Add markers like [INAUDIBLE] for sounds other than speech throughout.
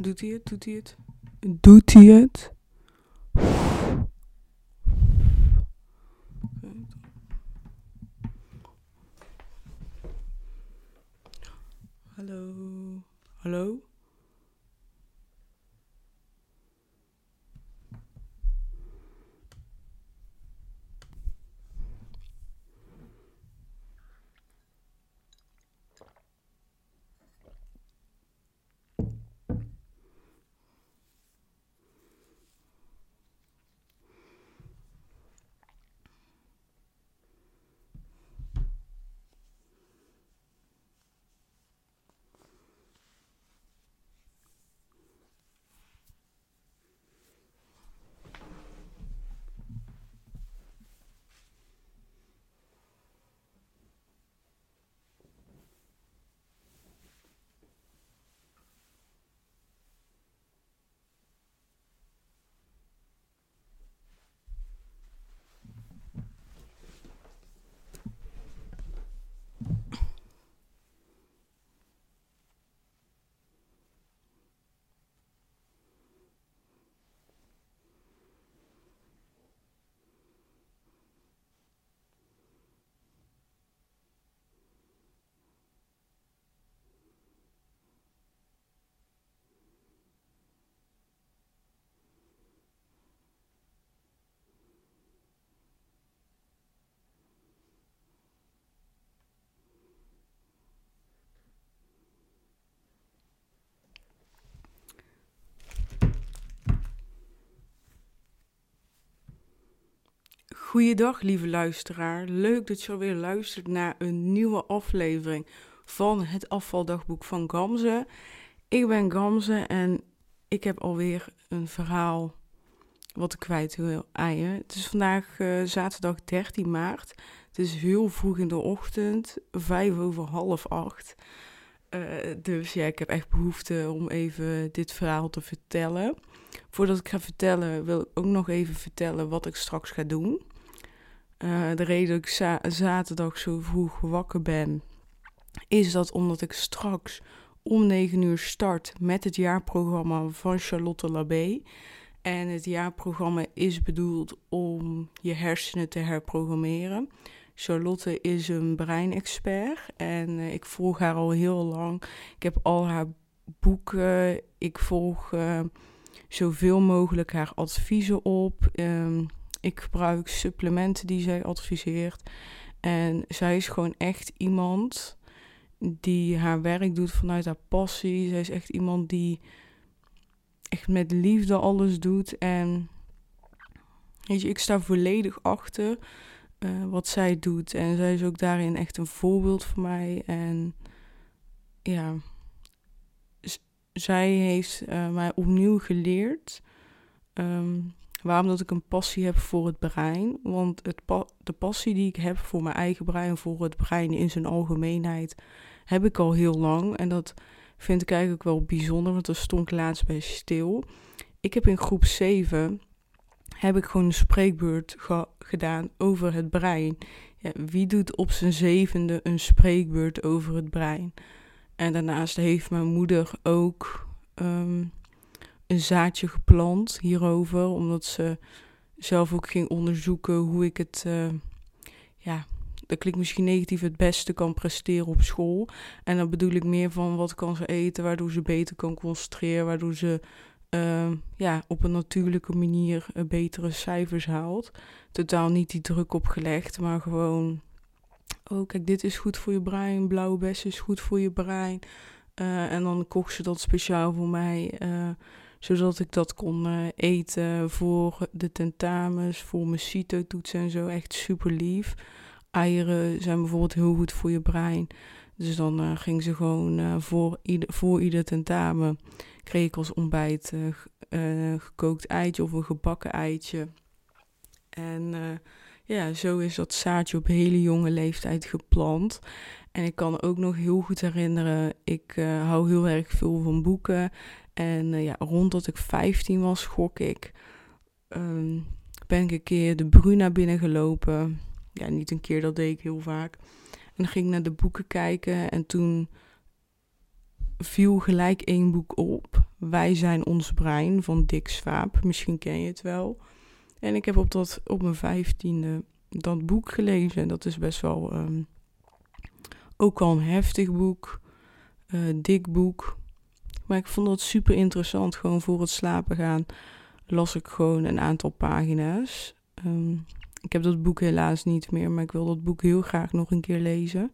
Doet hij het? Doet hij het? Doet hij het? Goeiedag, lieve luisteraar. Leuk dat je alweer luistert naar een nieuwe aflevering van het afvaldagboek van Gamze. Ik ben Gamze en ik heb alweer een verhaal wat ik kwijt wil je. Het is vandaag uh, zaterdag 13 maart. Het is heel vroeg in de ochtend, vijf over half acht. Uh, dus ja, ik heb echt behoefte om even dit verhaal te vertellen. Voordat ik ga vertellen, wil ik ook nog even vertellen wat ik straks ga doen. Uh, de reden dat ik zaterdag zo vroeg wakker ben, is dat omdat ik straks om 9 uur start met het jaarprogramma van Charlotte Labé. En het jaarprogramma is bedoeld om je hersenen te herprogrammeren. Charlotte is een breinexpert en uh, ik volg haar al heel lang. Ik heb al haar boeken. Ik volg uh, zoveel mogelijk haar adviezen op. Um, ik gebruik supplementen die zij adviseert. En zij is gewoon echt iemand die haar werk doet vanuit haar passie. Zij is echt iemand die echt met liefde alles doet. En weet je, ik sta volledig achter uh, wat zij doet. En zij is ook daarin echt een voorbeeld voor mij. En ja, zij heeft uh, mij opnieuw geleerd. Um, Waarom dat ik een passie heb voor het brein? Want het de passie die ik heb voor mijn eigen brein, voor het brein in zijn algemeenheid, heb ik al heel lang. En dat vind ik eigenlijk wel bijzonder, want er stond laatst bij stil. Ik heb in groep 7 heb ik gewoon een spreekbeurt gedaan over het brein. Ja, wie doet op zijn zevende een spreekbeurt over het brein? En daarnaast heeft mijn moeder ook um, een zaadje geplant hierover, omdat ze zelf ook ging onderzoeken hoe ik het, uh, ja, dat klinkt misschien negatief, het beste kan presteren op school. En dan bedoel ik meer van wat kan ze eten, waardoor ze beter kan concentreren, waardoor ze uh, ja, op een natuurlijke manier uh, betere cijfers haalt. Totaal niet die druk opgelegd, maar gewoon, oh kijk, dit is goed voor je brein, blauwe bessen is goed voor je brein. En dan kocht ze dat speciaal voor mij zodat ik dat kon uh, eten voor de tentamens, voor mijn CITO-toetsen en zo. Echt super lief. Eieren zijn bijvoorbeeld heel goed voor je brein. Dus dan uh, ging ze gewoon uh, voor, ieder, voor ieder tentamen, kreeg ik als ontbijt gekookt eitje of een gebakken eitje. En ja, zo is dat zaadje op hele jonge leeftijd geplant. En ik kan ook nog heel goed herinneren, ik hou heel erg veel van boeken. En uh, ja, rond dat ik 15 was, gok ik, um, ben ik een keer de Bruna binnengelopen. Ja, niet een keer, dat deed ik heel vaak. En ging ik naar de boeken kijken en toen viel gelijk één boek op Wij zijn ons brein van Dick Swaap. Misschien ken je het wel. En ik heb op, dat, op mijn vijftiende dat boek gelezen. Dat is best wel um, ook al een heftig boek. Uh, dik boek. Maar ik vond dat super interessant. Gewoon voor het slapen gaan las ik gewoon een aantal pagina's. Um, ik heb dat boek helaas niet meer, maar ik wil dat boek heel graag nog een keer lezen.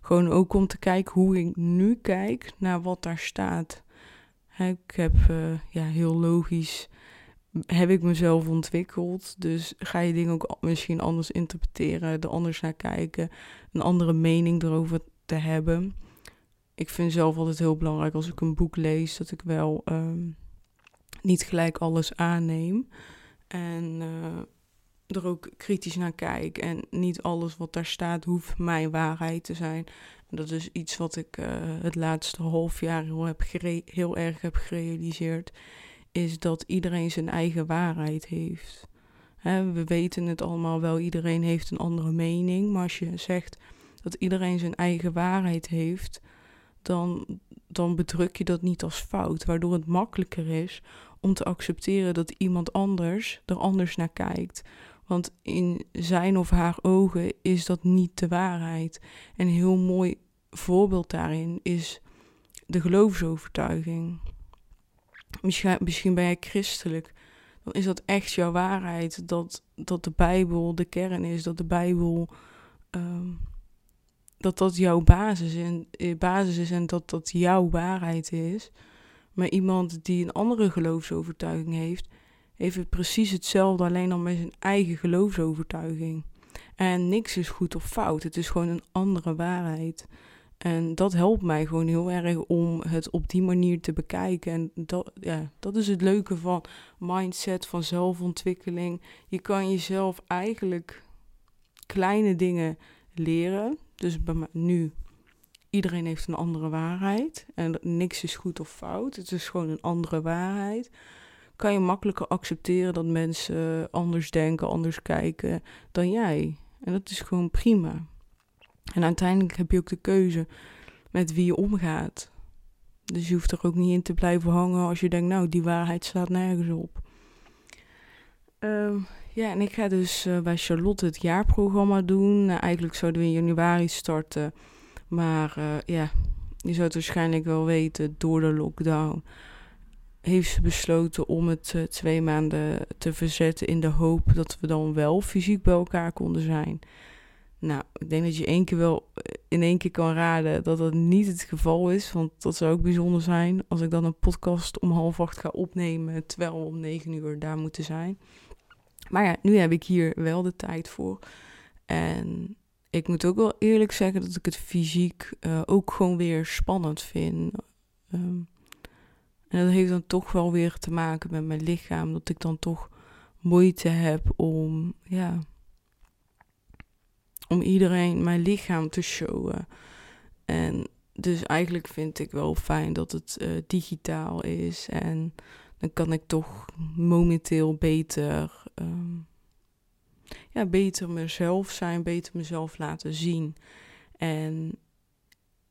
Gewoon ook om te kijken hoe ik nu kijk naar wat daar staat. ik heb uh, ja, heel logisch heb ik mezelf ontwikkeld. Dus ga je dingen ook misschien anders interpreteren, er anders naar kijken, een andere mening erover te hebben. Ik vind zelf altijd heel belangrijk als ik een boek lees dat ik wel um, niet gelijk alles aanneem. En uh, er ook kritisch naar kijk. En niet alles wat daar staat hoeft mijn waarheid te zijn. En dat is iets wat ik uh, het laatste half jaar heel, heb heel erg heb gerealiseerd. Is dat iedereen zijn eigen waarheid heeft. He, we weten het allemaal wel, iedereen heeft een andere mening. Maar als je zegt dat iedereen zijn eigen waarheid heeft, dan, dan bedruk je dat niet als fout. Waardoor het makkelijker is om te accepteren dat iemand anders er anders naar kijkt. Want in zijn of haar ogen is dat niet de waarheid. En een heel mooi voorbeeld daarin is de geloofsovertuiging. Misschien, misschien ben jij christelijk. Dan is dat echt jouw waarheid. Dat, dat de Bijbel de kern is. Dat de Bijbel. Um, dat dat jouw basis, en, eh, basis is en dat dat jouw waarheid is. Maar iemand die een andere geloofsovertuiging heeft, heeft het precies hetzelfde, alleen dan met zijn eigen geloofsovertuiging. En niks is goed of fout, het is gewoon een andere waarheid. En dat helpt mij gewoon heel erg om het op die manier te bekijken. En dat, ja, dat is het leuke van mindset, van zelfontwikkeling. Je kan jezelf eigenlijk kleine dingen leren. Dus bij nu, iedereen heeft een andere waarheid. En niks is goed of fout. Het is gewoon een andere waarheid kan je makkelijker accepteren dat mensen anders denken, anders kijken dan jij. En dat is gewoon prima. En uiteindelijk heb je ook de keuze met wie je omgaat. Dus je hoeft er ook niet in te blijven hangen als je denkt, nou, die waarheid staat nergens op. Um, ja, en ik ga dus uh, bij Charlotte het jaarprogramma doen. Nou, eigenlijk zouden we in januari starten. Maar uh, ja, je zou het waarschijnlijk wel weten, door de lockdown heeft ze besloten om het uh, twee maanden te verzetten in de hoop dat we dan wel fysiek bij elkaar konden zijn. Nou, ik denk dat je één keer wel eh, in één keer kan raden dat dat niet het geval is. Want dat zou ook bijzonder zijn als ik dan een podcast om half acht ga opnemen terwijl we om negen uur daar moeten zijn. Maar ja, nu heb ik hier wel de tijd voor. En ik moet ook wel eerlijk zeggen dat ik het fysiek uh, ook gewoon weer spannend vind. Um, en dat heeft dan toch wel weer te maken met mijn lichaam. Dat ik dan toch moeite heb om, ja, om iedereen mijn lichaam te showen. En dus eigenlijk vind ik wel fijn dat het uh, digitaal is. En dan kan ik toch momenteel beter, um, ja, beter mezelf zijn, beter mezelf laten zien. En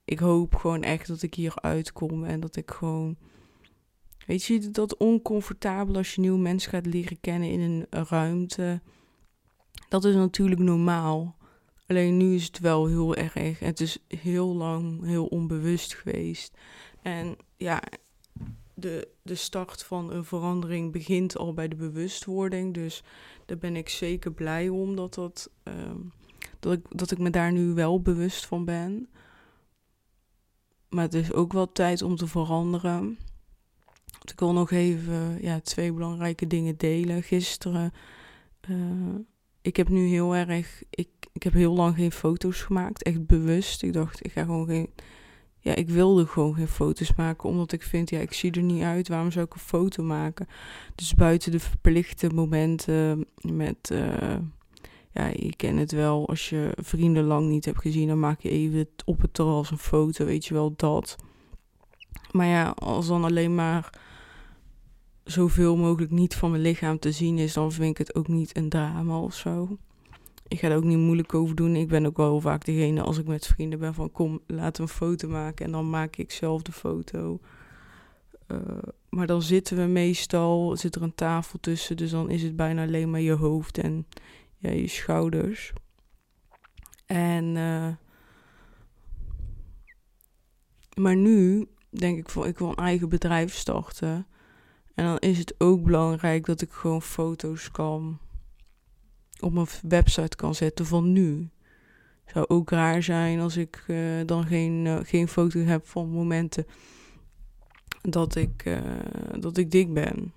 ik hoop gewoon echt dat ik hier uitkom en dat ik gewoon Weet je, dat oncomfortabel als je nieuwe mensen gaat leren kennen in een ruimte. Dat is natuurlijk normaal. Alleen nu is het wel heel erg. Het is heel lang heel onbewust geweest. En ja, de, de start van een verandering begint al bij de bewustwording. Dus daar ben ik zeker blij om dat, dat, ehm, dat, ik, dat ik me daar nu wel bewust van ben. Maar het is ook wel tijd om te veranderen ik wil nog even ja, twee belangrijke dingen delen. Gisteren, uh, ik heb nu heel erg, ik, ik heb heel lang geen foto's gemaakt, echt bewust. Ik dacht, ik ga gewoon geen, ja, ik wilde gewoon geen foto's maken, omdat ik vind, ja, ik zie er niet uit, waarom zou ik een foto maken? Dus buiten de verplichte momenten met, uh, ja, je kent het wel, als je vrienden lang niet hebt gezien, dan maak je even op het terras een foto, weet je wel, dat. Maar ja, als dan alleen maar zoveel mogelijk niet van mijn lichaam te zien is, dan vind ik het ook niet een drama of zo. Ik ga er ook niet moeilijk over doen. Ik ben ook wel vaak degene als ik met vrienden ben van kom, we een foto maken en dan maak ik zelf de foto. Eh, maar dan zitten we meestal, zit er een tafel tussen, dus dan is het bijna alleen maar je hoofd en ja, je schouders. En, uh, maar nu denk ik van, ik wil een eigen bedrijf starten. En dan is het ook belangrijk dat ik gewoon foto's kan op mijn website kan zetten van nu. Zou ook raar zijn als ik uh, dan geen, uh, geen foto heb van momenten dat ik, uh, dat ik dik ben.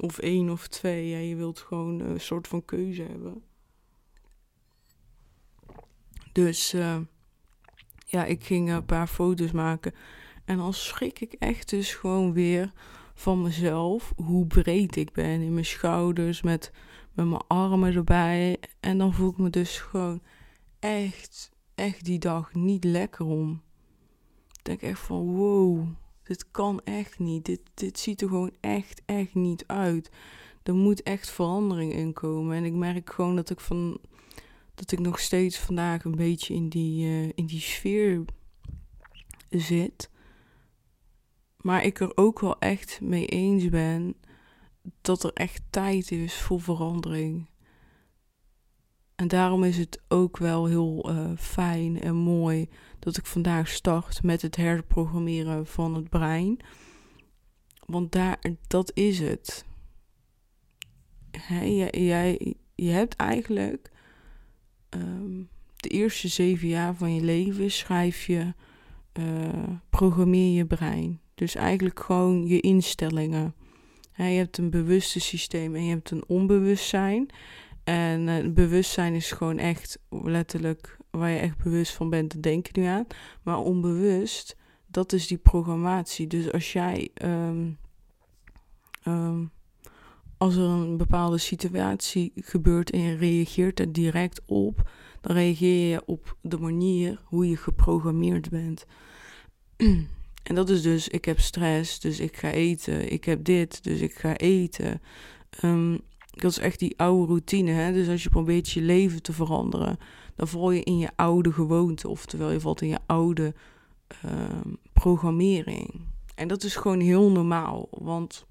Of één of twee. Ja, je wilt gewoon een soort van keuze hebben. Dus ja, ik ging een paar foto's maken. En dan schrik ik echt dus gewoon weer van mezelf. Hoe breed ik ben in mijn schouders. Met, met mijn armen erbij. En dan voel ik me dus gewoon echt, echt die dag niet lekker om. Ik denk echt van wow, dit kan echt niet. Dit, dit ziet er gewoon echt, echt niet uit. Er moet echt verandering in komen. En ik merk gewoon dat ik van dat ik nog steeds vandaag een beetje in die, uh, in die sfeer zit. Maar ik er ook wel echt mee eens ben dat er echt tijd is voor verandering. En daarom is het ook wel heel uh, fijn en mooi dat ik vandaag start met het herprogrammeren van het brein. Want daar, dat is het. He, jij, je hebt eigenlijk um, de eerste zeven jaar van je leven schrijf je, uh, programmeer je brein. Dus eigenlijk gewoon je instellingen. Je hebt een bewuste systeem en je hebt een onbewustzijn. En uh, bewustzijn is gewoon echt letterlijk waar je echt bewust van bent, te denken nu aan. Maar onbewust, dat is die programmatie. Dus als jij, um, um, als er een bepaalde situatie gebeurt en je reageert er direct op, dan reageer je op de manier hoe je geprogrammeerd bent. [CLEARS THROAT] en dat is dus, ik heb stress, dus ik ga eten. Ik heb dit, dus ik ga eten. Um, dat is echt die oude routine. Hè? Dus als je probeert je leven te veranderen, dan val je in je oude gewoonte. Oftewel, je valt in je oude uh, programmering. En dat is gewoon heel normaal, want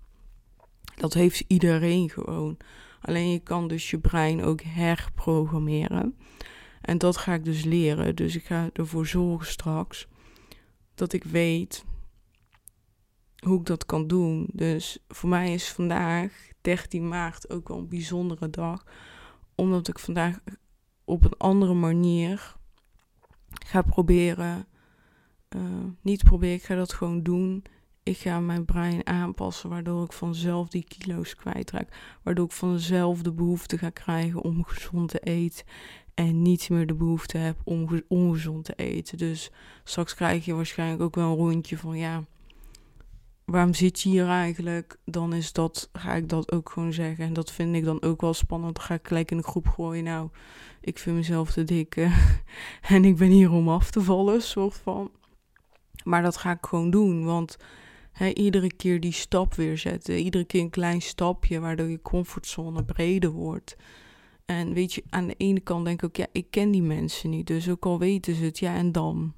dat heeft iedereen gewoon. Alleen je kan dus je brein ook herprogrammeren. En dat ga ik dus leren. Dus ik ga ervoor zorgen straks dat ik weet hoe ik dat kan doen. Dus voor mij is vandaag 13 maart ook wel een bijzondere dag. Omdat ik vandaag op een andere manier ga proberen. Uh, niet proberen, ik ga dat gewoon doen. Ik ga mijn brein aanpassen, waardoor ik vanzelf die kilo's kwijtraak. Waardoor ik vanzelf de behoefte ga krijgen om gezond te eten. En niet meer de behoefte heb om ongezond te eten. Dus straks krijg je waarschijnlijk ook wel een rondje van ja waarom zit je hier eigenlijk? Dan is dat, ga ik dat ook gewoon zeggen. En dat vind ik dan ook wel spannend. Dan ga ik gelijk in de groep gooien. Nou, ik vind mezelf te dik. [LAUGHS] en ik ben hier om af te vallen, soort van. Maar dat ga ik gewoon doen. Want iedere keer die stap weer zetten. Iedere keer een klein stapje, waardoor je comfortzone breder wordt. En weet je, aan de ene kant denk ik ook, ja, ik ken die mensen niet. Dus ook al weten ze het, ja, en dan?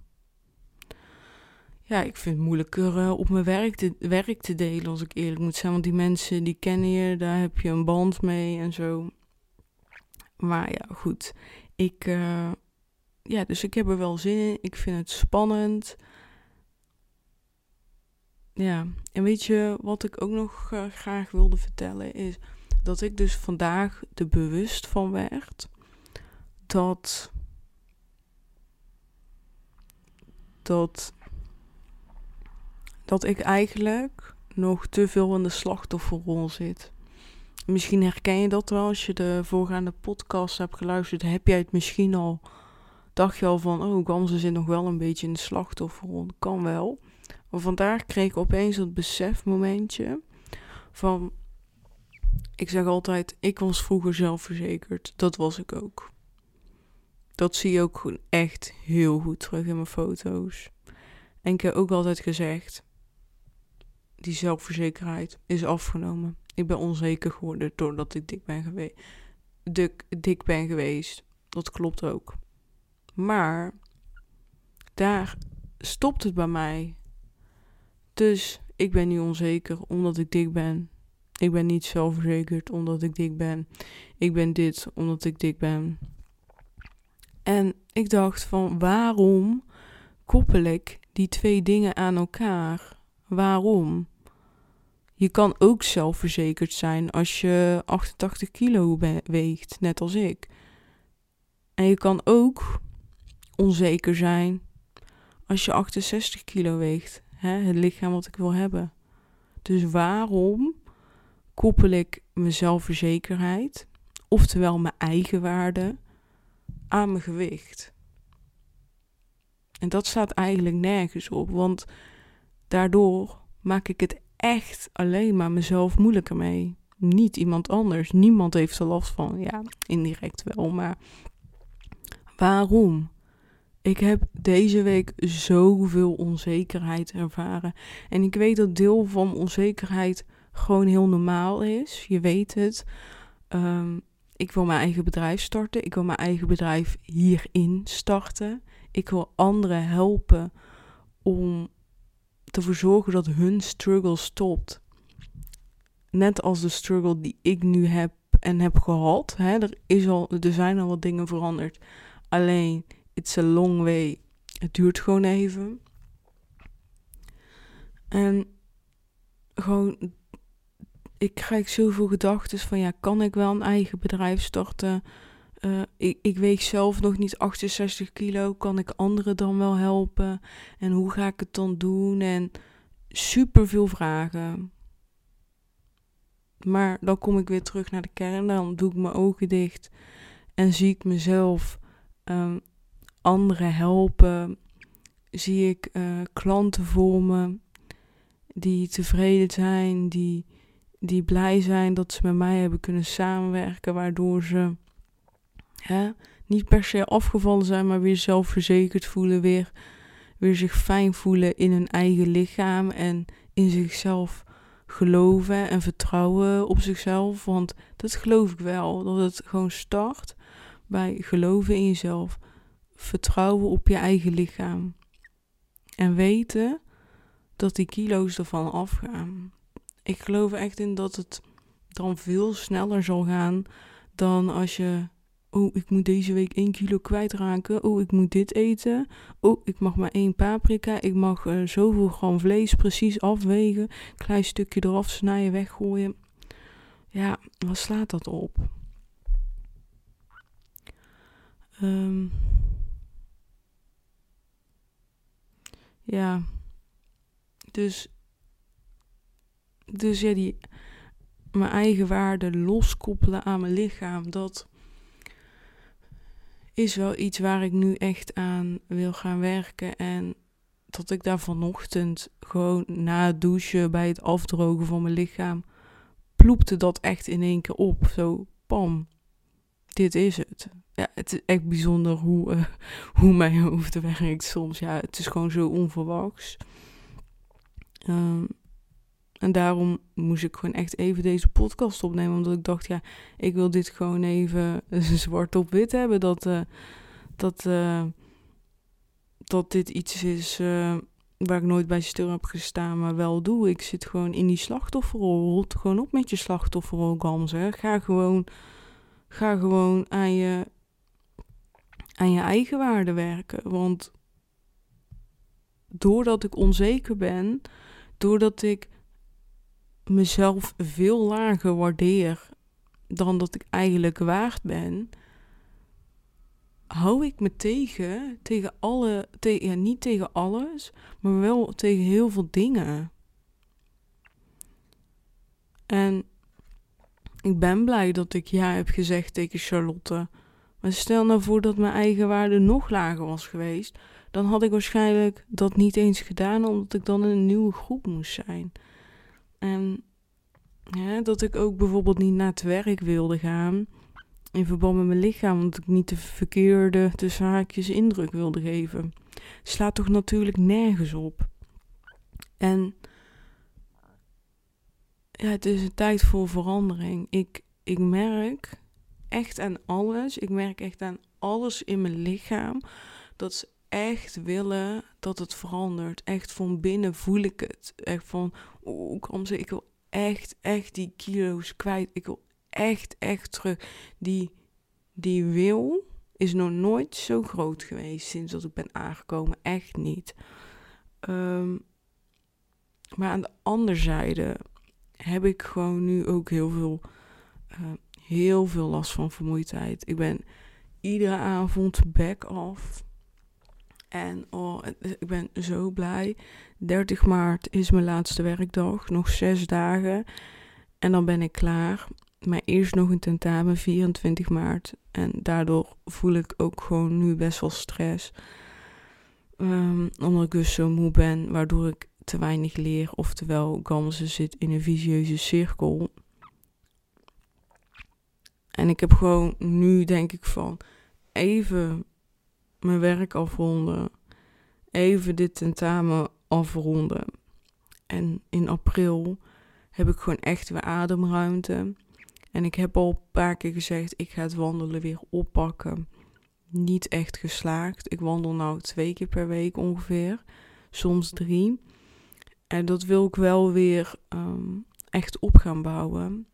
ja, ik vind het moeilijker uh, op mijn werk te, werk te delen, als ik eerlijk moet zijn. Want die mensen, die kennen je, daar heb je een band mee en zo. Maar ja, goed. Ik, uh, ja, dus ik heb er wel zin in. Ik vind het spannend. Ja, en weet je wat ik ook nog uh, graag wilde vertellen is dat ik dus vandaag er bewust van werd dat dat dat ik eigenlijk nog te veel in de slachtofferrol zit. Misschien herken je dat wel als je de voorgaande podcast hebt geluisterd. Heb jij het misschien al, dacht je al van, oh, Gamze zit nog wel een beetje in de slachtofferrol. Kan wel. Maar vandaag kreeg ik opeens dat besefmomentje van, ik zeg altijd, ik was vroeger zelfverzekerd. Dat was ik ook. Dat zie je ook gewoon echt heel goed terug in mijn foto's. En ik heb ook altijd gezegd, die zelfverzekerheid is afgenomen. Ik ben onzeker geworden doordat ik dik ben, geweest. dik, dik ben geweest. Dat klopt ook. Maar daar stopt het bij mij. Dus ik ben nu onzeker omdat ik dik ben. Ik ben niet zelfverzekerd omdat ik dik ben. Ik ben dit omdat ik dik ben. En ik dacht van waarom koppel ik die twee dingen aan elkaar? Waarom? Je kan ook zelfverzekerd zijn als je 88 kilo weegt, net als ik. En je kan ook onzeker zijn als je 68 kilo weegt. Hè? Het lichaam wat ik wil hebben. Dus waarom koppel ik mijn zelfverzekerheid, oftewel mijn eigenwaarde, aan mijn gewicht? En dat staat eigenlijk nergens op, want daardoor maak ik het echt alleen maar mezelf moeilijker mee. Niet iemand anders. Niemand heeft er last van. Ja, indirect wel, maar waarom? Ik heb deze week zoveel onzekerheid ervaren. En ik weet dat deel van onzekerheid gewoon heel normaal is. Je weet het. Um, ik wil mijn eigen bedrijf starten. Ik wil mijn eigen bedrijf hierin starten. Ik wil anderen helpen om ervoor zorgen dat hun struggle stopt. Net als de struggle die ik nu heb en heb gehad. Hè, er, is al, er zijn al wat dingen veranderd. Alleen, it's a long way. Het duurt gewoon even. En gewoon, ik krijg zoveel gedachten van ja, kan ik wel een eigen bedrijf starten? Uh, ik, ik weeg zelf nog niet 68 kilo. Kan ik anderen dan wel helpen? En hoe ga ik het dan doen? En super veel vragen. Maar dan kom ik weer terug naar de kern. Dan doe ik mijn ogen dicht. En zie ik mezelf um, anderen helpen. Zie ik uh, klanten voor me die tevreden zijn, die, die blij zijn dat ze met mij hebben kunnen samenwerken, waardoor ze hè, niet per se afgevallen zijn, maar weer zelfverzekerd voelen, weer, weer zich fijn voelen in hun eigen lichaam en in zichzelf geloven en vertrouwen op zichzelf. Want dat geloof ik wel, dat het gewoon start bij geloven in jezelf, vertrouwen op je eigen lichaam en weten dat die kilo's ervan afgaan. Ik geloof echt in dat het dan veel sneller zal gaan dan als je Oh, ik moet deze week 1 kilo kwijtraken. Oh, ik moet dit eten. Oh, ik mag maar één paprika. Ik mag uh, zoveel gram vlees precies afwegen. Klein stukje eraf snijden, weggooien. Ja, wat slaat dat op? Um, ja. Dus. Dus ja, die. Mijn eigen waarde loskoppelen aan mijn lichaam. Dat is wel iets waar ik nu echt aan wil gaan werken. En dat ik daar vanochtend gewoon na het douchen, bij het afdrogen van mijn lichaam, ploepte dat echt in één keer op. Zo, pam, dit is het. Ja, het is echt bijzonder hoe, uh, [LAUGHS] hoe mijn hoofd [LAUGHS] werkt soms. Ja, het is gewoon zo onverwachts. Um, en daarom moest ik gewoon echt even deze podcast opnemen. Omdat ik dacht, ja, ik wil dit gewoon even [LAUGHS] zwart op wit hebben. Dat, uh, dat, uh, dat dit iets is uh, waar ik nooit bij stil heb gestaan, maar wel doe. Ik zit gewoon in die slachtofferrol. Gewoon op met je slachtofferrol, Gamze. Ga gewoon, ga gewoon aan je, aan je eigen waarde werken. Want doordat ik onzeker ben, doordat ik mezelf veel lager waardeer dan dat ik eigenlijk waard ben, hou ik me tegen, tegen alle, tegen, ja, niet tegen alles, maar wel tegen heel veel dingen. En ik ben blij dat ik ja heb gezegd tegen Charlotte. Maar stel nou voor dat mijn eigen waarde nog lager was geweest, dan had ik waarschijnlijk dat niet eens gedaan, omdat ik dan in een nieuwe groep moest zijn. En dat ik ook bijvoorbeeld niet naar het werk wilde gaan. In verband met mijn lichaam, omdat ik niet de verkeerde tussen haakjes indruk wilde geven. Slaat toch natuurlijk nergens op. En ja, het is een tijd voor verandering. Ik, ik merk echt aan alles. Ik merk echt aan alles in mijn lichaam. Dat echt willen dat het verandert. Echt van binnen voel ik het. Echt van, oeh, kom ze, ik wil echt, echt die kilo's kwijt. Ik wil echt, echt terug. Die, die wil is nog nooit zo groot geweest sinds dat ik ben aangekomen. Echt niet. Ehm, maar aan de andere zijde heb ik gewoon nu ook heel veel, uh, heel veel last van vermoeidheid. Ik ben iedere avond back off. En oh, ik ben zo blij. 30 maart is mijn laatste werkdag. Nog zes dagen. En dan ben ik klaar. Maar eerst nog een tentamen, 24 maart. En daardoor voel ik ook gewoon nu best wel stress. Um, omdat ik dus zo moe ben, waardoor ik te weinig leer. Oftewel, Gamze zit in een visieuze cirkel. En ik heb gewoon nu denk ik van even mijn werk afronden. Even dit tentamen afronden. En in april heb ik gewoon echt weer ademruimte. En ik heb al een paar keer gezegd, ik ga het wandelen weer oppakken. Niet echt geslaagd. Ik wandel nou twee keer per week ongeveer. Soms drie. En dat wil ik wel weer um, echt op gaan bouwen.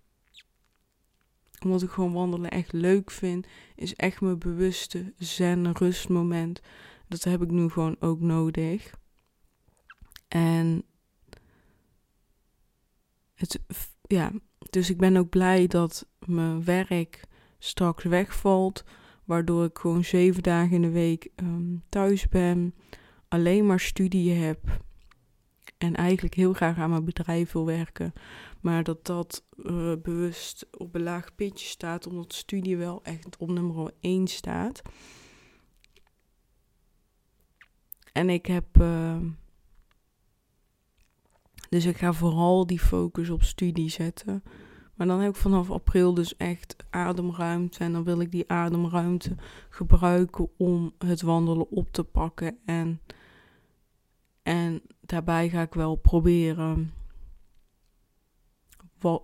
Omdat ik gewoon wandelen echt leuk vind. Is echt mijn bewuste zen rustmoment. Dat heb ik nu gewoon ook nodig. En het, ja, dus ik ben ook blij dat mijn werk straks wegvalt. Waardoor ik gewoon zeven dagen in de week um, thuis ben. Alleen maar studie heb. En eigenlijk heel graag aan mijn bedrijf wil werken. Maar dat dat uh, bewust op een laag pitje staat. Omdat studie wel echt op nummer 1 staat. En ik heb. Uh, dus ik ga vooral die focus op studie zetten. Maar dan heb ik vanaf april dus echt ademruimte. En dan wil ik die ademruimte gebruiken om het wandelen op te pakken. En, en daarbij ga ik wel proberen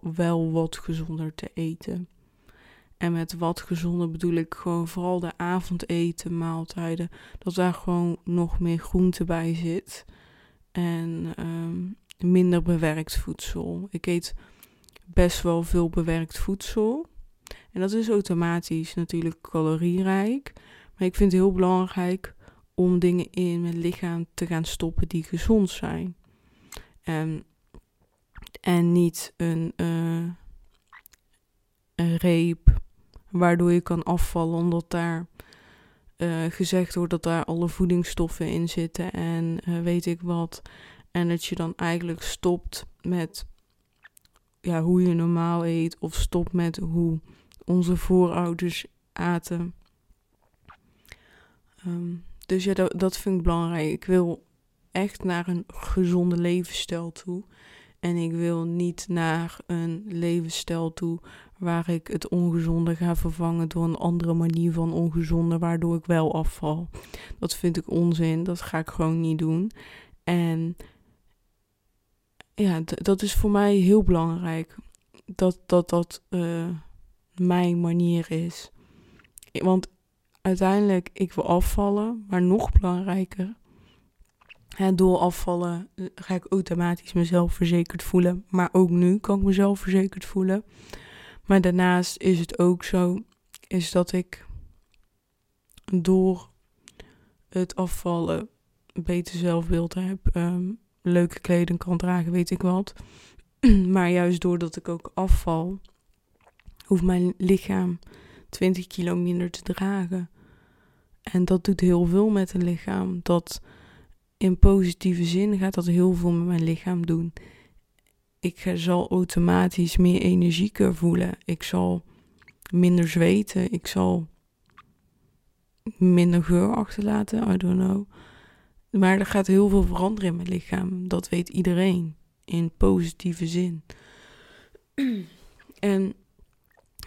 wel wat gezonder te eten. En met wat gezonder bedoel ik gewoon vooral de avondeten, maaltijden. Dat daar gewoon nog meer groente bij zit. En um, minder bewerkt voedsel. Ik eet best wel veel bewerkt voedsel. En dat is automatisch natuurlijk calorierijk. Maar ik vind het heel belangrijk om dingen in mijn lichaam te gaan stoppen die gezond zijn. En, en niet een, uh, een reep waardoor je kan afvallen omdat daar uh, gezegd wordt dat daar alle voedingsstoffen in zitten en uh, weet ik wat. En dat je dan eigenlijk stopt met ja, hoe je normaal eet of stopt met hoe onze voorouders aten. Um, dus ja, dat, dat vind ik belangrijk. Ik wil echt naar een gezonde levensstijl toe. En ik wil niet naar een levensstijl toe waar ik het ongezonde ga vervangen door een andere manier van ongezonde, waardoor ik wel afval. Dat vind ik onzin. Dat ga ik gewoon niet doen. En ja, dat is voor mij heel belangrijk. Dat dat, dat uh, mijn manier is. Want uiteindelijk, ik wil afvallen, maar nog belangrijker. Hè, door afvallen eh, ga ik automatisch mezelf verzekerd voelen. Maar ook nu kan ik mezelf verzekerd voelen. Maar daarnaast is het ook zo, is dat ik door het afvallen beter zelfbeeld heb. Um, leuke kleding kan dragen, weet ik wat. [CLEARS THROAT] maar juist doordat ik ook afval, hoeft mijn lichaam 20 kilo minder te dragen. En dat doet heel veel met een lichaam. Dat in positieve zin gaat dat heel veel met mijn lichaam doen. Ik zal automatisch meer energieker voelen. Ik zal minder zweten. Ik zal minder geur achterlaten. I don't know. Maar er gaat heel veel veranderen in mijn lichaam. Dat weet iedereen. In positieve zin. en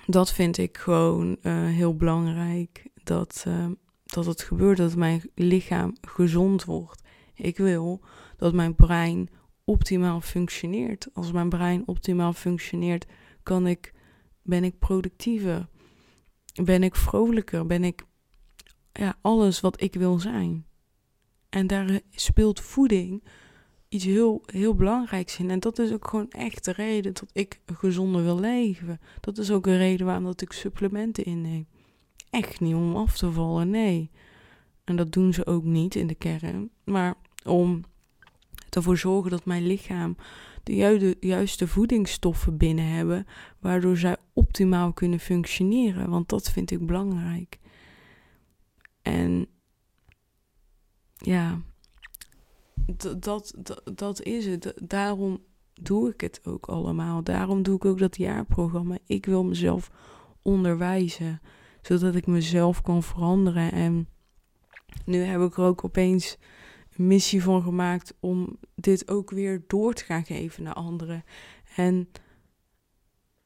dat vind ik gewoon uh, heel belangrijk. Dat, uh, dat het gebeurt, dat mijn lichaam gezond wordt. Ik wil dat mijn brein optimaal functioneert. Als mijn brein optimaal functioneert, kan ik, ben ik productiever. Ben ik vrolijker. Ben ik ja, alles wat ik wil zijn. En daar speelt voeding iets heel, heel belangrijks in. En dat is ook gewoon echt de reden dat ik gezonder wil leven. Dat is ook een reden waarom dat ik supplementen inneem. Echt niet om af te vallen, nee. En dat doen ze ook niet in de kern. Maar om ervoor zorgen dat mijn lichaam de juiste voedingsstoffen binnen hebben, waardoor zij optimaal kunnen functioneren. Want dat vind ik belangrijk. En ja, dat, dat, dat is het. Daarom doe ik het ook allemaal. Daarom doe ik ook dat jaarprogramma. Ik wil mezelf onderwijzen, zodat ik mezelf kan veranderen. En nu heb ik er ook opeens een missie van gemaakt om dit ook weer door te gaan geven naar anderen. En,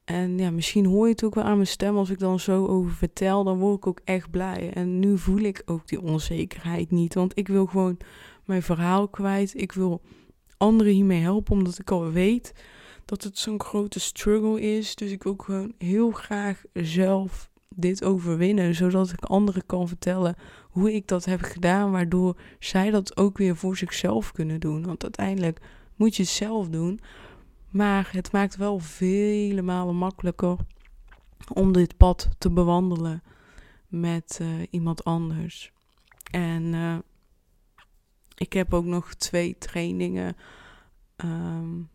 en ja, misschien hoor je het ook wel aan mijn stem als ik dan zo over vertel, dan word ik ook echt blij. En nu voel ik ook die onzekerheid niet, want ik wil gewoon mijn verhaal kwijt. Ik wil anderen hiermee helpen, omdat ik al weet dat het zo'n grote struggle is. Dus ik wil gewoon heel graag zelf dit overwinnen, zodat ik anderen kan vertellen hoe ik dat heb gedaan, waardoor zij dat ook weer voor zichzelf kunnen doen. Want uiteindelijk moet je het zelf doen, maar het maakt wel vele malen makkelijker om dit pad te bewandelen met uh, iemand anders. En uh, ik heb ook nog twee trainingen um,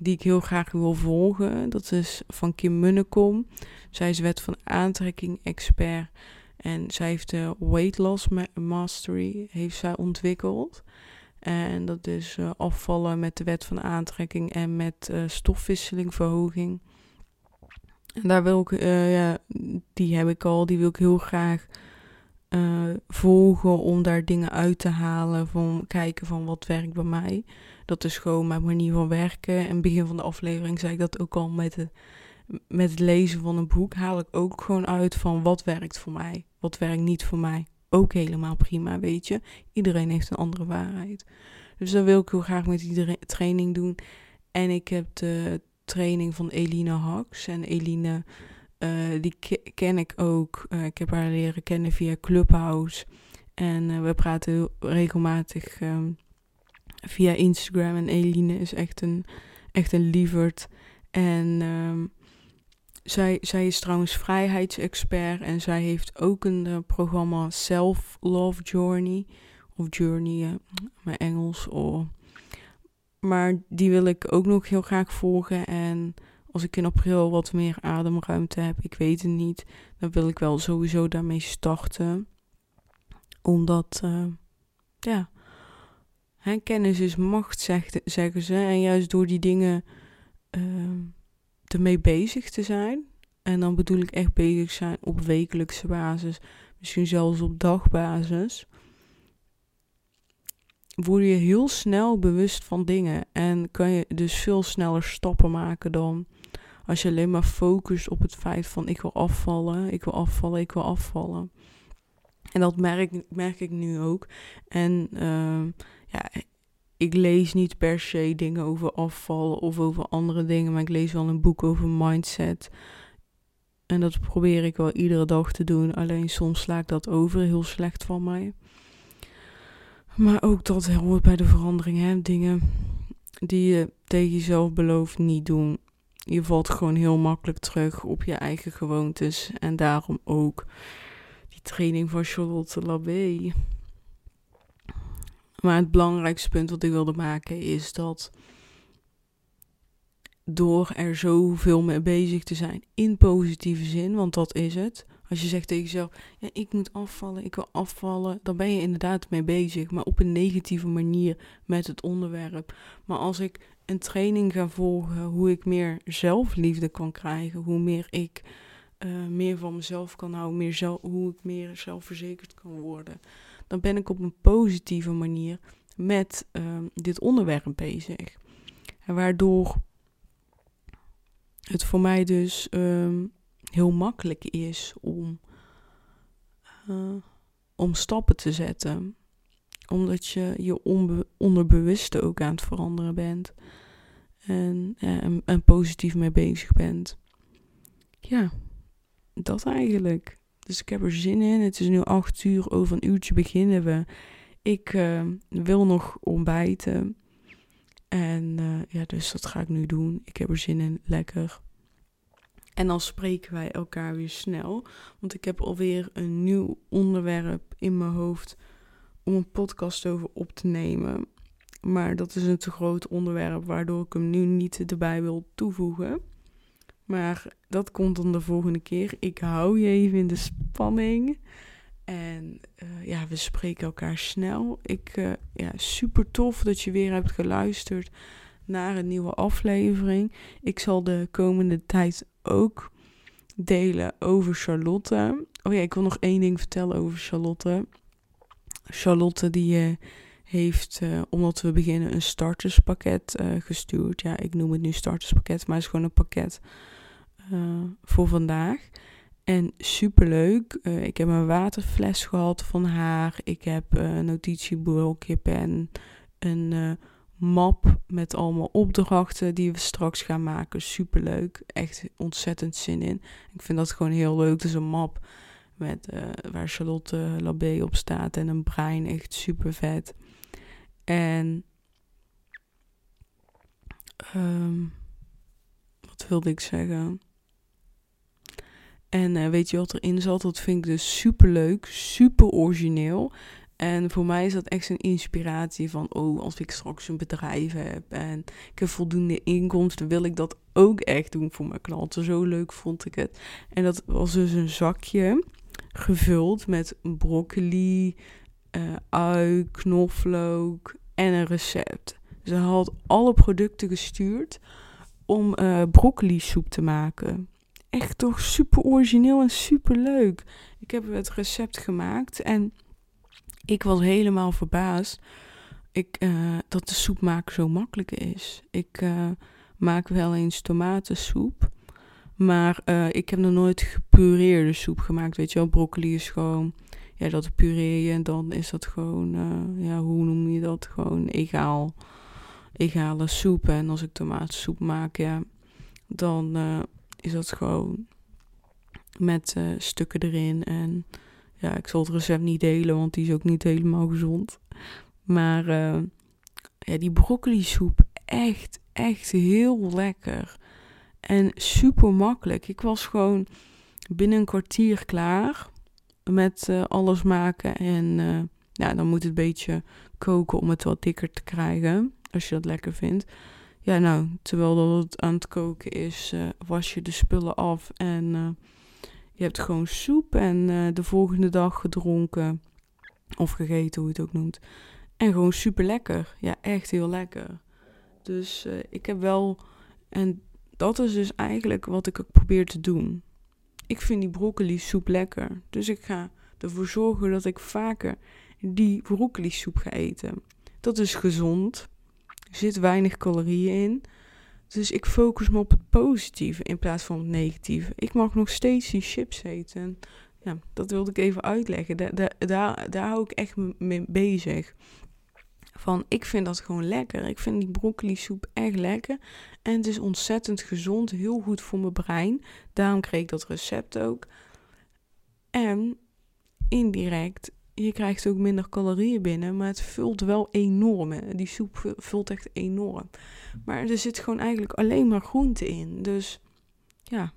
die ik heel graag wil volgen. Dat is van Kim Munnekom. Zij is wet van aantrekking expert. En zij heeft de Weight Loss Mastery heeft zij ontwikkeld. En dat is uh, afvallen met de wet van aantrekking en met uh, stofwisselingverhoging. En daar wil ik, uh, ja, die heb ik al, die wil ik heel graag uh, volgen om daar dingen uit te halen. Van kijken van wat werkt bij mij. Dat is gewoon mijn manier van werken. En begin van de aflevering zei ik dat ook al met met het lezen van een boek. Haal ik ook gewoon uit van wat werkt voor mij. Wat werkt niet voor mij. Ook helemaal prima, weet je. Iedereen heeft een andere waarheid. Dus dat wil ik heel graag met die training doen. En ik heb de training van Eline Haks. En Eline uh, die ken ik ook. Uh, ik heb haar leren kennen via Clubhouse. En uh, we praten regelmatig um, via Instagram. En Eline is echt een, echt een lieverd. En um, zij, zij is trouwens vrijheidsexpert. En zij heeft ook een programma Self Love Journey. Of Journey, mijn Engels. Oh. Maar die wil ik ook nog heel graag volgen. En als ik in april wat meer ademruimte heb, ik weet het niet, dan wil ik wel sowieso daarmee starten. Omdat, uh, ja, kennis is macht, zegt, zeggen ze. En juist door die dingen uh, ermee bezig te zijn. En dan bedoel ik echt bezig zijn op wekelijkse basis, misschien zelfs op dagbasis. Word je heel snel bewust van dingen en kan je dus veel sneller stappen maken dan als je alleen maar focust op het feit van ik wil afvallen, ik wil afvallen, ik wil afvallen. En dat merk, merk ik nu ook. En uh, ja, ik lees niet per se dingen over afvallen of over andere dingen, maar ik lees wel een boek over mindset. En dat probeer ik wel iedere dag te doen. Alleen soms sla ik dat over, heel slecht van mij. Maar ook dat hoort bij de verandering, hè? Dingen die je tegen jezelf belooft niet doen je valt gewoon heel makkelijk terug op je eigen gewoontes. En daarom ook die training van Charlotte Labé. Maar het belangrijkste punt wat ik wilde maken is dat door er zoveel mee bezig te zijn in positieve zin, want dat is het. Als je zegt tegen jezelf, ik moet afvallen, ik wil afvallen, dan ben je inderdaad mee bezig, maar op een negatieve manier met het onderwerp. Maar als ik een training ga volgen hoe ik meer zelfliefde kan krijgen, hoe meer ik uh, meer van mezelf kan houden, meer zelf, hoe ik meer zelfverzekerd kan worden, dan ben ik op een positieve manier met uh, dit onderwerp bezig. En waardoor het voor mij dus um, heel makkelijk is om, uh, om stappen te zetten. Omdat je je onderbewuste ook aan het veranderen bent. En, positief mee bezig bent. Ja, dat eigenlijk. Dus ik heb er zin in. Het is nu acht uur. Over een uurtje beginnen we. Ik uh, wil nog ontbijten. En uh, ja, dus dat ga ik nu doen. Ik heb er zin in. Lekker. En dan spreken wij elkaar weer snel. Want ik heb alweer een nieuw onderwerp in mijn hoofd om een podcast over op te nemen. Maar dat is een te groot onderwerp, waardoor ik hem nu niet erbij wil toevoegen. Maar dat komt dan de volgende keer. Ik hou je even in de spanning. En uh, ja, we spreken elkaar snel. Ik, uh, ja, super tof dat je weer hebt geluisterd naar een nieuwe aflevering. Ik zal de komende tijd ook delen over Charlotte. Oh ja, ik wil nog één ding vertellen over Charlotte. Charlotte die uh, heeft, uh, omdat we beginnen, een starterspakket uh, gestuurd. Ja, ik noem het nu starterspakket, maar het is gewoon een pakket voor vandaag. En superleuk. Ik heb een waterfles gehad van haar. Ik heb een notitieblokje, pen, een map met allemaal opdrachten die we straks gaan maken. Superleuk. Echt ontzettend zin in. Ik vind dat gewoon heel leuk. Dus een map met, uh, waar Charlotte Labé op staat en een brein. Echt super vet. En um, wat wilde ik zeggen? En uh, weet je wat erin zat? Dat vind ik dus super leuk, super origineel. En voor mij is dat echt een inspiratie van, oh, als ik straks een bedrijf heb en ik heb voldoende inkomsten, wil ik dat ook echt doen voor mijn klanten. Zo leuk vond ik het. En dat was dus een zakje gevuld met broccoli, uh, ui, knoflook en een recept. Ze had alle producten gestuurd om uh, broccoli soep te maken echt toch super origineel en super leuk. Ik heb het recept gemaakt en ik was helemaal verbaasd ik, uh, dat de soep maken zo makkelijk is. Ik maak wel eens tomatensoep, maar uh, ik heb nog nooit gepureerde soep gemaakt. Weet je wel, broccoli is gewoon, ja, dat je en dan is dat gewoon, ja, hoe noem je dat? Gewoon egaal, egale soep. En als ik tomatensoep maak, ja, dan is dat gewoon met stukken erin. En ja, ik zal het recept niet delen, want die is ook niet helemaal gezond. Maar ja, die broccoli soep, echt, echt heel lekker. En super makkelijk. Ik was gewoon binnen een kwartier klaar met uh, alles maken. En ja, dan moet het een beetje koken om het wat dikker te krijgen. Als je dat lekker vindt. Ja, nou, terwijl dat het aan het koken is, uh, was je de spullen af en je hebt gewoon soep en de volgende dag gedronken. Of gegeten, hoe je het ook noemt. En gewoon super lekker. Ja, echt heel lekker. Dus ik heb wel. Dat is dus eigenlijk wat ik ook probeer te doen. Ik vind die broccoli soep lekker. Dus ik ga ervoor zorgen dat ik vaker die broccoli soep ga eten. Dat is gezond. Er zit weinig calorieën in. Dus ik focus me op het positieve in plaats van het negatieve. Ik mag nog steeds die chips eten. Ja, dat wilde ik even uitleggen. Daar, daar, daar, hou ik echt mee bezig. Van, ik vind dat gewoon lekker. Ik vind die broccoli soep echt lekker. En het is ontzettend gezond. Heel goed voor mijn brein. Daarom kreeg ik dat recept ook. En indirect je krijgt ook minder calorieën binnen, maar het vult wel enorm. Die soep vult echt enorm. Maar er zit gewoon eigenlijk alleen maar groente in. Dus ja,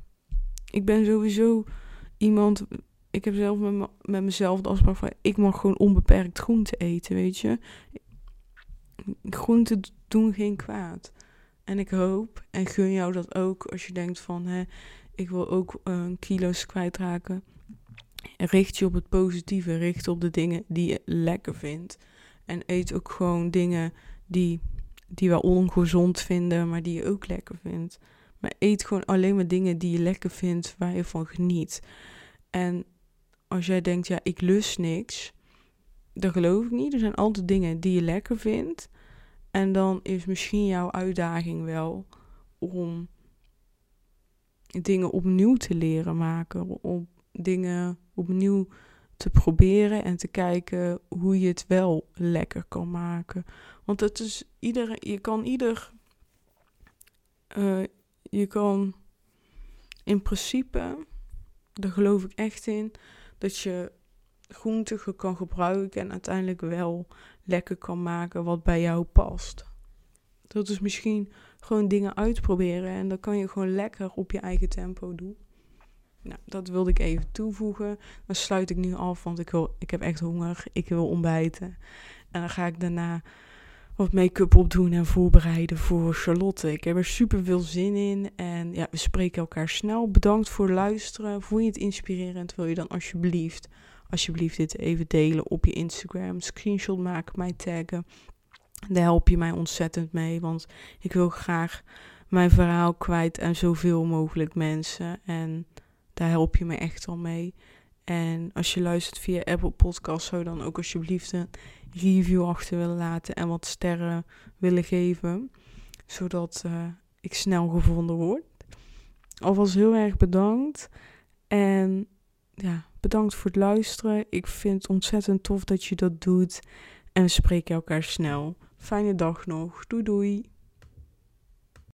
ik ben sowieso iemand. Ik heb zelf met, met mezelf de afspraak van: ik mag gewoon onbeperkt groente eten, weet je. Groenten doen geen kwaad. En ik hoop en gun jou dat ook als je denkt van: hè, ik wil ook uh, kilo's kwijtraken richt je op het positieve, richt op de dingen die je lekker vindt. En eet ook gewoon dingen die, die we ongezond vinden, maar die je ook lekker vindt. Maar eet gewoon alleen maar dingen die je lekker vindt, waar je van geniet. En als jij denkt, ja, ik lust niks, dan geloof ik niet. Er zijn altijd dingen die je lekker vindt. En dan is misschien jouw uitdaging wel om dingen opnieuw te leren maken. Om dingen opnieuw te proberen en te kijken hoe je het wel lekker kan maken. Want het is ieder, je kan ieder, uh, je kan in principe, daar geloof ik echt in, dat je groente kan gebruiken en uiteindelijk wel lekker kan maken wat bij jou past. Dat is misschien gewoon dingen uitproberen en dan kan je gewoon lekker op je eigen tempo doen. Nou, dat wilde ik even toevoegen. Dan sluit ik nu af, want ik, wil, ik heb echt honger. Ik wil ontbijten. En dan ga ik daarna wat make-up opdoen en voorbereiden voor Charlotte. Ik heb er super veel zin in. En ja, we spreken elkaar snel. Bedankt voor het luisteren. Vond je het inspirerend? Wil je dan alsjeblieft, alsjeblieft dit even delen op je Instagram. Screenshot maken, mij taggen. Daar help je mij ontzettend mee. Want ik wil graag mijn verhaal kwijt aan zoveel mogelijk mensen. En daar help je me echt al mee. En als je luistert via Apple Podcast, zou dan ook alsjeblieft een review achter willen laten en wat sterren willen geven. Zodat uh, ik snel gevonden word. Alvast heel erg bedankt. En ja, bedankt voor het luisteren. Ik vind het ontzettend tof dat je dat doet. En we spreken elkaar snel. Fijne dag nog. Doei doei.